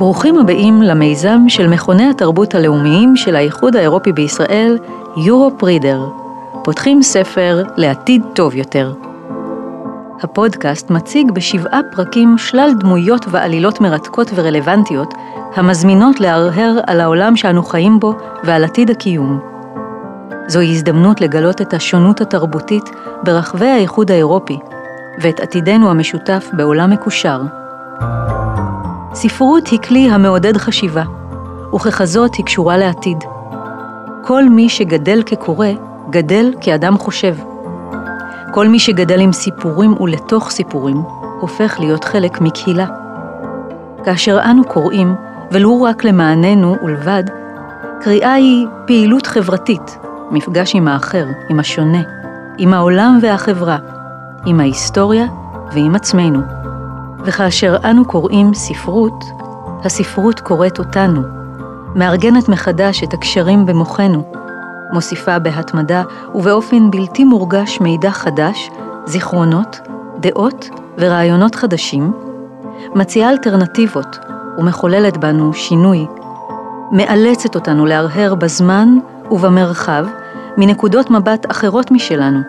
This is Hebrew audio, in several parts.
ברוכים הבאים למיזם של מכוני התרבות הלאומיים של האיחוד האירופי בישראל, יורופ רידר. פותחים ספר לעתיד טוב יותר. הפודקאסט מציג בשבעה פרקים שלל דמויות ועלילות מרתקות ורלוונטיות, המזמינות להרהר על העולם שאנו חיים בו ועל עתיד הקיום. זוהי הזדמנות לגלות את השונות התרבותית ברחבי האיחוד האירופי, ואת עתידנו המשותף בעולם מקושר. ספרות היא כלי המעודד חשיבה, וככזאת היא קשורה לעתיד. כל מי שגדל כקורא, גדל כאדם חושב. כל מי שגדל עם סיפורים ולתוך סיפורים, הופך להיות חלק מקהילה. כאשר אנו קוראים, ולו רק למעננו ולבד, קריאה היא פעילות חברתית, מפגש עם האחר, עם השונה, עם העולם והחברה, עם ההיסטוריה ועם עצמנו. וכאשר אנו קוראים ספרות, הספרות קוראת אותנו, מארגנת מחדש את הקשרים במוחנו, מוסיפה בהתמדה ובאופן בלתי מורגש מידע חדש, זיכרונות, דעות ורעיונות חדשים, מציעה אלטרנטיבות ומחוללת בנו שינוי, מאלצת אותנו להרהר בזמן ובמרחב מנקודות מבט אחרות משלנו.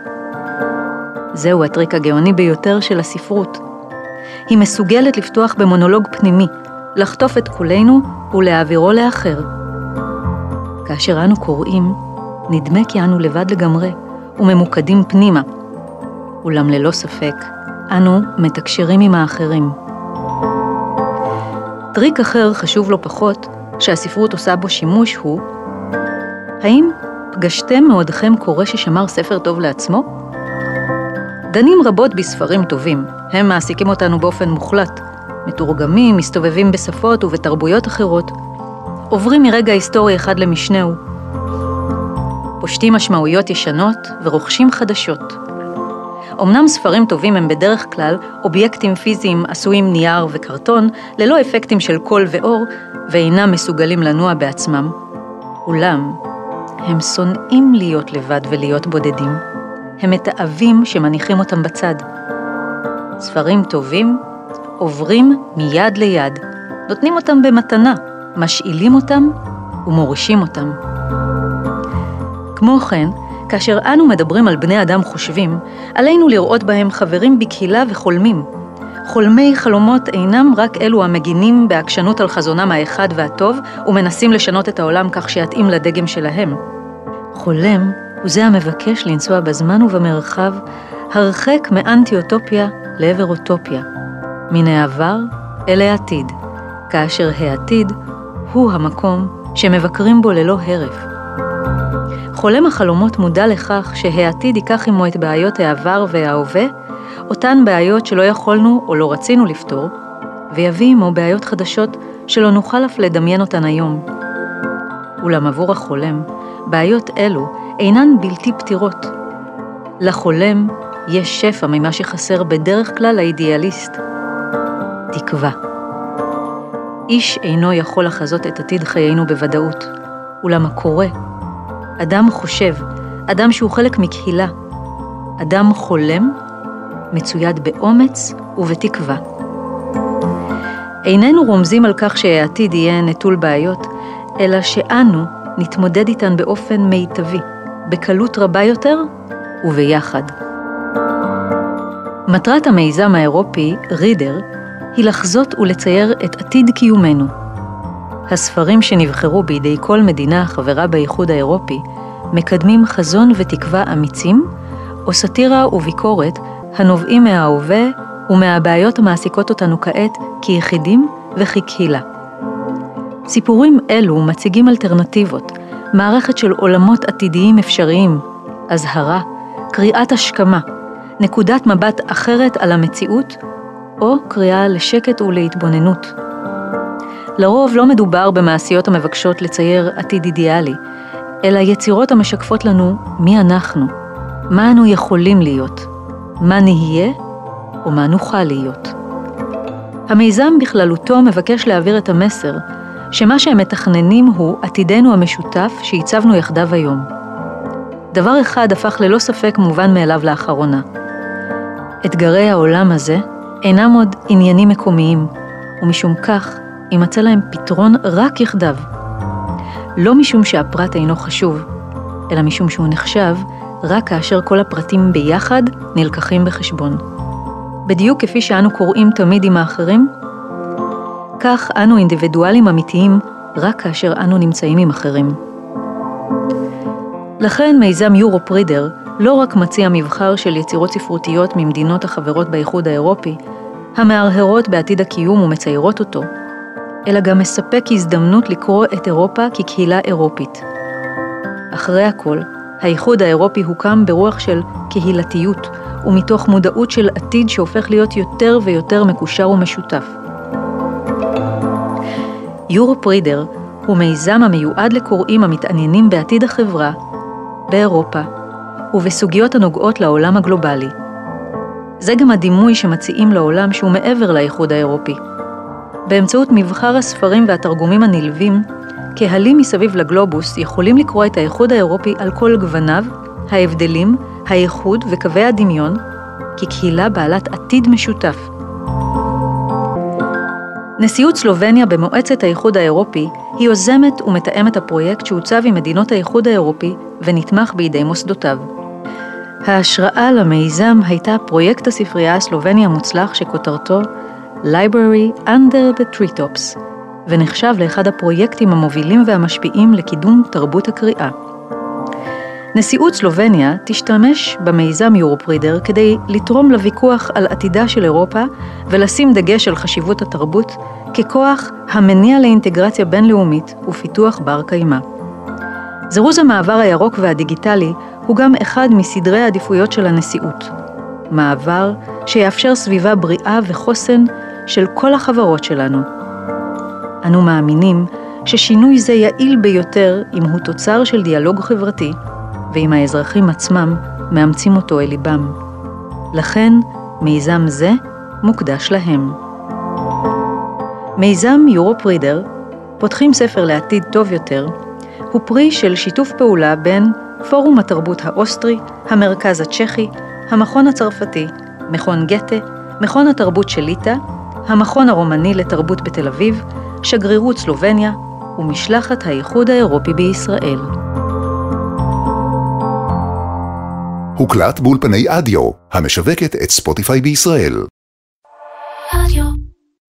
זהו הטריק הגאוני ביותר של הספרות. היא מסוגלת לפתוח במונולוג פנימי, לחטוף את כולנו ולהעבירו לאחר. כאשר אנו קוראים, נדמה כי אנו לבד לגמרי וממוקדים פנימה, אולם ללא ספק, אנו מתקשרים עם האחרים. טריק אחר חשוב לא פחות, שהספרות עושה בו שימוש הוא, האם פגשתם מעודכם קורא ששמר ספר טוב לעצמו? דנים רבות בספרים טובים, הם מעסיקים אותנו באופן מוחלט. מתורגמים, מסתובבים בשפות ובתרבויות אחרות, עוברים מרגע היסטורי אחד למשנהו, פושטים משמעויות ישנות ורוכשים חדשות. אמנם ספרים טובים הם בדרך כלל אובייקטים פיזיים עשויים נייר וקרטון, ללא אפקטים של קול ואור, ואינם מסוגלים לנוע בעצמם. אולם, הם שונאים להיות לבד ולהיות בודדים. הם מתעבים שמניחים אותם בצד. ספרים טובים עוברים מיד ליד, נותנים אותם במתנה, משאילים אותם ומורישים אותם. כמו כן, כאשר אנו מדברים על בני אדם חושבים, עלינו לראות בהם חברים בקהילה וחולמים. חולמי חלומות אינם רק אלו המגינים בעקשנות על חזונם האחד והטוב ומנסים לשנות את העולם כך שיתאים לדגם שלהם. חולם הוא זה המבקש לנסוע בזמן ובמרחב הרחק מאנטי-אוטופיה לעבר אוטופיה, מן העבר אל העתיד, כאשר העתיד הוא המקום שמבקרים בו ללא הרף. חולם החלומות מודע לכך שהעתיד ייקח עמו את בעיות העבר וההווה, אותן בעיות שלא יכולנו או לא רצינו לפתור, ויביא עמו בעיות חדשות שלא נוכל אף לדמיין אותן היום. אולם עבור החולם, בעיות אלו אינן בלתי פתירות. לחולם יש שפע ממה שחסר בדרך כלל לאידיאליסט. תקווה. איש אינו יכול לחזות את עתיד חיינו בוודאות, אולם הקורא, אדם חושב, אדם שהוא חלק מקהילה, אדם חולם, מצויד באומץ ובתקווה. איננו רומזים על כך שהעתיד יהיה נטול בעיות, אלא שאנו נתמודד איתן באופן מיטבי, בקלות רבה יותר וביחד. מטרת המיזם האירופי, רידר, היא לחזות ולצייר את עתיד קיומנו. הספרים שנבחרו בידי כל מדינה החברה באיחוד האירופי מקדמים חזון ותקווה אמיצים, או סאטירה וביקורת הנובעים מההווה ומהבעיות המעסיקות אותנו כעת כיחידים וכקהילה. סיפורים אלו מציגים אלטרנטיבות, מערכת של עולמות עתידיים אפשריים, אזהרה, קריאת השכמה, נקודת מבט אחרת על המציאות, או קריאה לשקט ולהתבוננות. לרוב לא מדובר במעשיות המבקשות לצייר עתיד אידיאלי, אלא יצירות המשקפות לנו מי אנחנו, מה אנו יכולים להיות, מה נהיה ומה נוכל להיות. המיזם בכללותו מבקש להעביר את המסר שמה שהם מתכננים הוא עתידנו המשותף שהצבנו יחדיו היום. דבר אחד הפך ללא ספק מובן מאליו לאחרונה. אתגרי העולם הזה אינם עוד עניינים מקומיים, ומשום כך יימצא להם פתרון רק יחדיו. לא משום שהפרט אינו חשוב, אלא משום שהוא נחשב רק כאשר כל הפרטים ביחד נלקחים בחשבון. בדיוק כפי שאנו קוראים תמיד עם האחרים, כך אנו אינדיבידואלים אמיתיים רק כאשר אנו נמצאים עם אחרים. לכן מיזם יורופ רידר לא רק מציע מבחר של יצירות ספרותיות ממדינות החברות באיחוד האירופי, המהרהרות בעתיד הקיום ומציירות אותו, אלא גם מספק הזדמנות לקרוא את אירופה כקהילה אירופית. אחרי הכל, האיחוד האירופי הוקם ברוח של קהילתיות, ומתוך מודעות של עתיד שהופך להיות יותר ויותר מקושר ומשותף. יורופ רידר הוא מיזם המיועד לקוראים המתעניינים בעתיד החברה, באירופה ובסוגיות הנוגעות לעולם הגלובלי. זה גם הדימוי שמציעים לעולם שהוא מעבר לאיחוד האירופי. באמצעות מבחר הספרים והתרגומים הנלווים, קהלים מסביב לגלובוס יכולים לקרוא את האיחוד האירופי על כל גווניו, ההבדלים, הייחוד וקווי הדמיון, כקהילה בעלת עתיד משותף. נשיאות סלובניה במועצת האיחוד האירופי היא יוזמת ומתאמת הפרויקט שהוצב עם מדינות האיחוד האירופי ונתמך בידי מוסדותיו. ההשראה למיזם הייתה פרויקט הספרייה הסלובני המוצלח שכותרתו Library Under the Treetops, ונחשב לאחד הפרויקטים המובילים והמשפיעים לקידום תרבות הקריאה. נשיאות סלובניה תשתמש במיזם יורופרידר כדי לתרום לוויכוח על עתידה של אירופה ולשים דגש על חשיבות התרבות ככוח המניע לאינטגרציה בינלאומית ופיתוח בר קיימא. זירוז המעבר הירוק והדיגיטלי הוא גם אחד מסדרי העדיפויות של הנשיאות. מעבר שיאפשר סביבה בריאה וחוסן של כל החברות שלנו. אנו מאמינים ששינוי זה יעיל ביותר אם הוא תוצר של דיאלוג חברתי, ואם האזרחים עצמם מאמצים אותו אל ליבם. לכן, מיזם זה מוקדש להם. מיזם Europe Readr, פותחים ספר לעתיד טוב יותר, הוא פרי של שיתוף פעולה בין פורום התרבות האוסטרי, המרכז הצ'כי, המכון הצרפתי, מכון גתה, מכון התרבות של ליטא, המכון הרומני לתרבות בתל אביב, שגרירות סלובניה ומשלחת האיחוד האירופי בישראל. הוקלט באולפני אדיו, המשווקת את ספוטיפיי בישראל. רדיו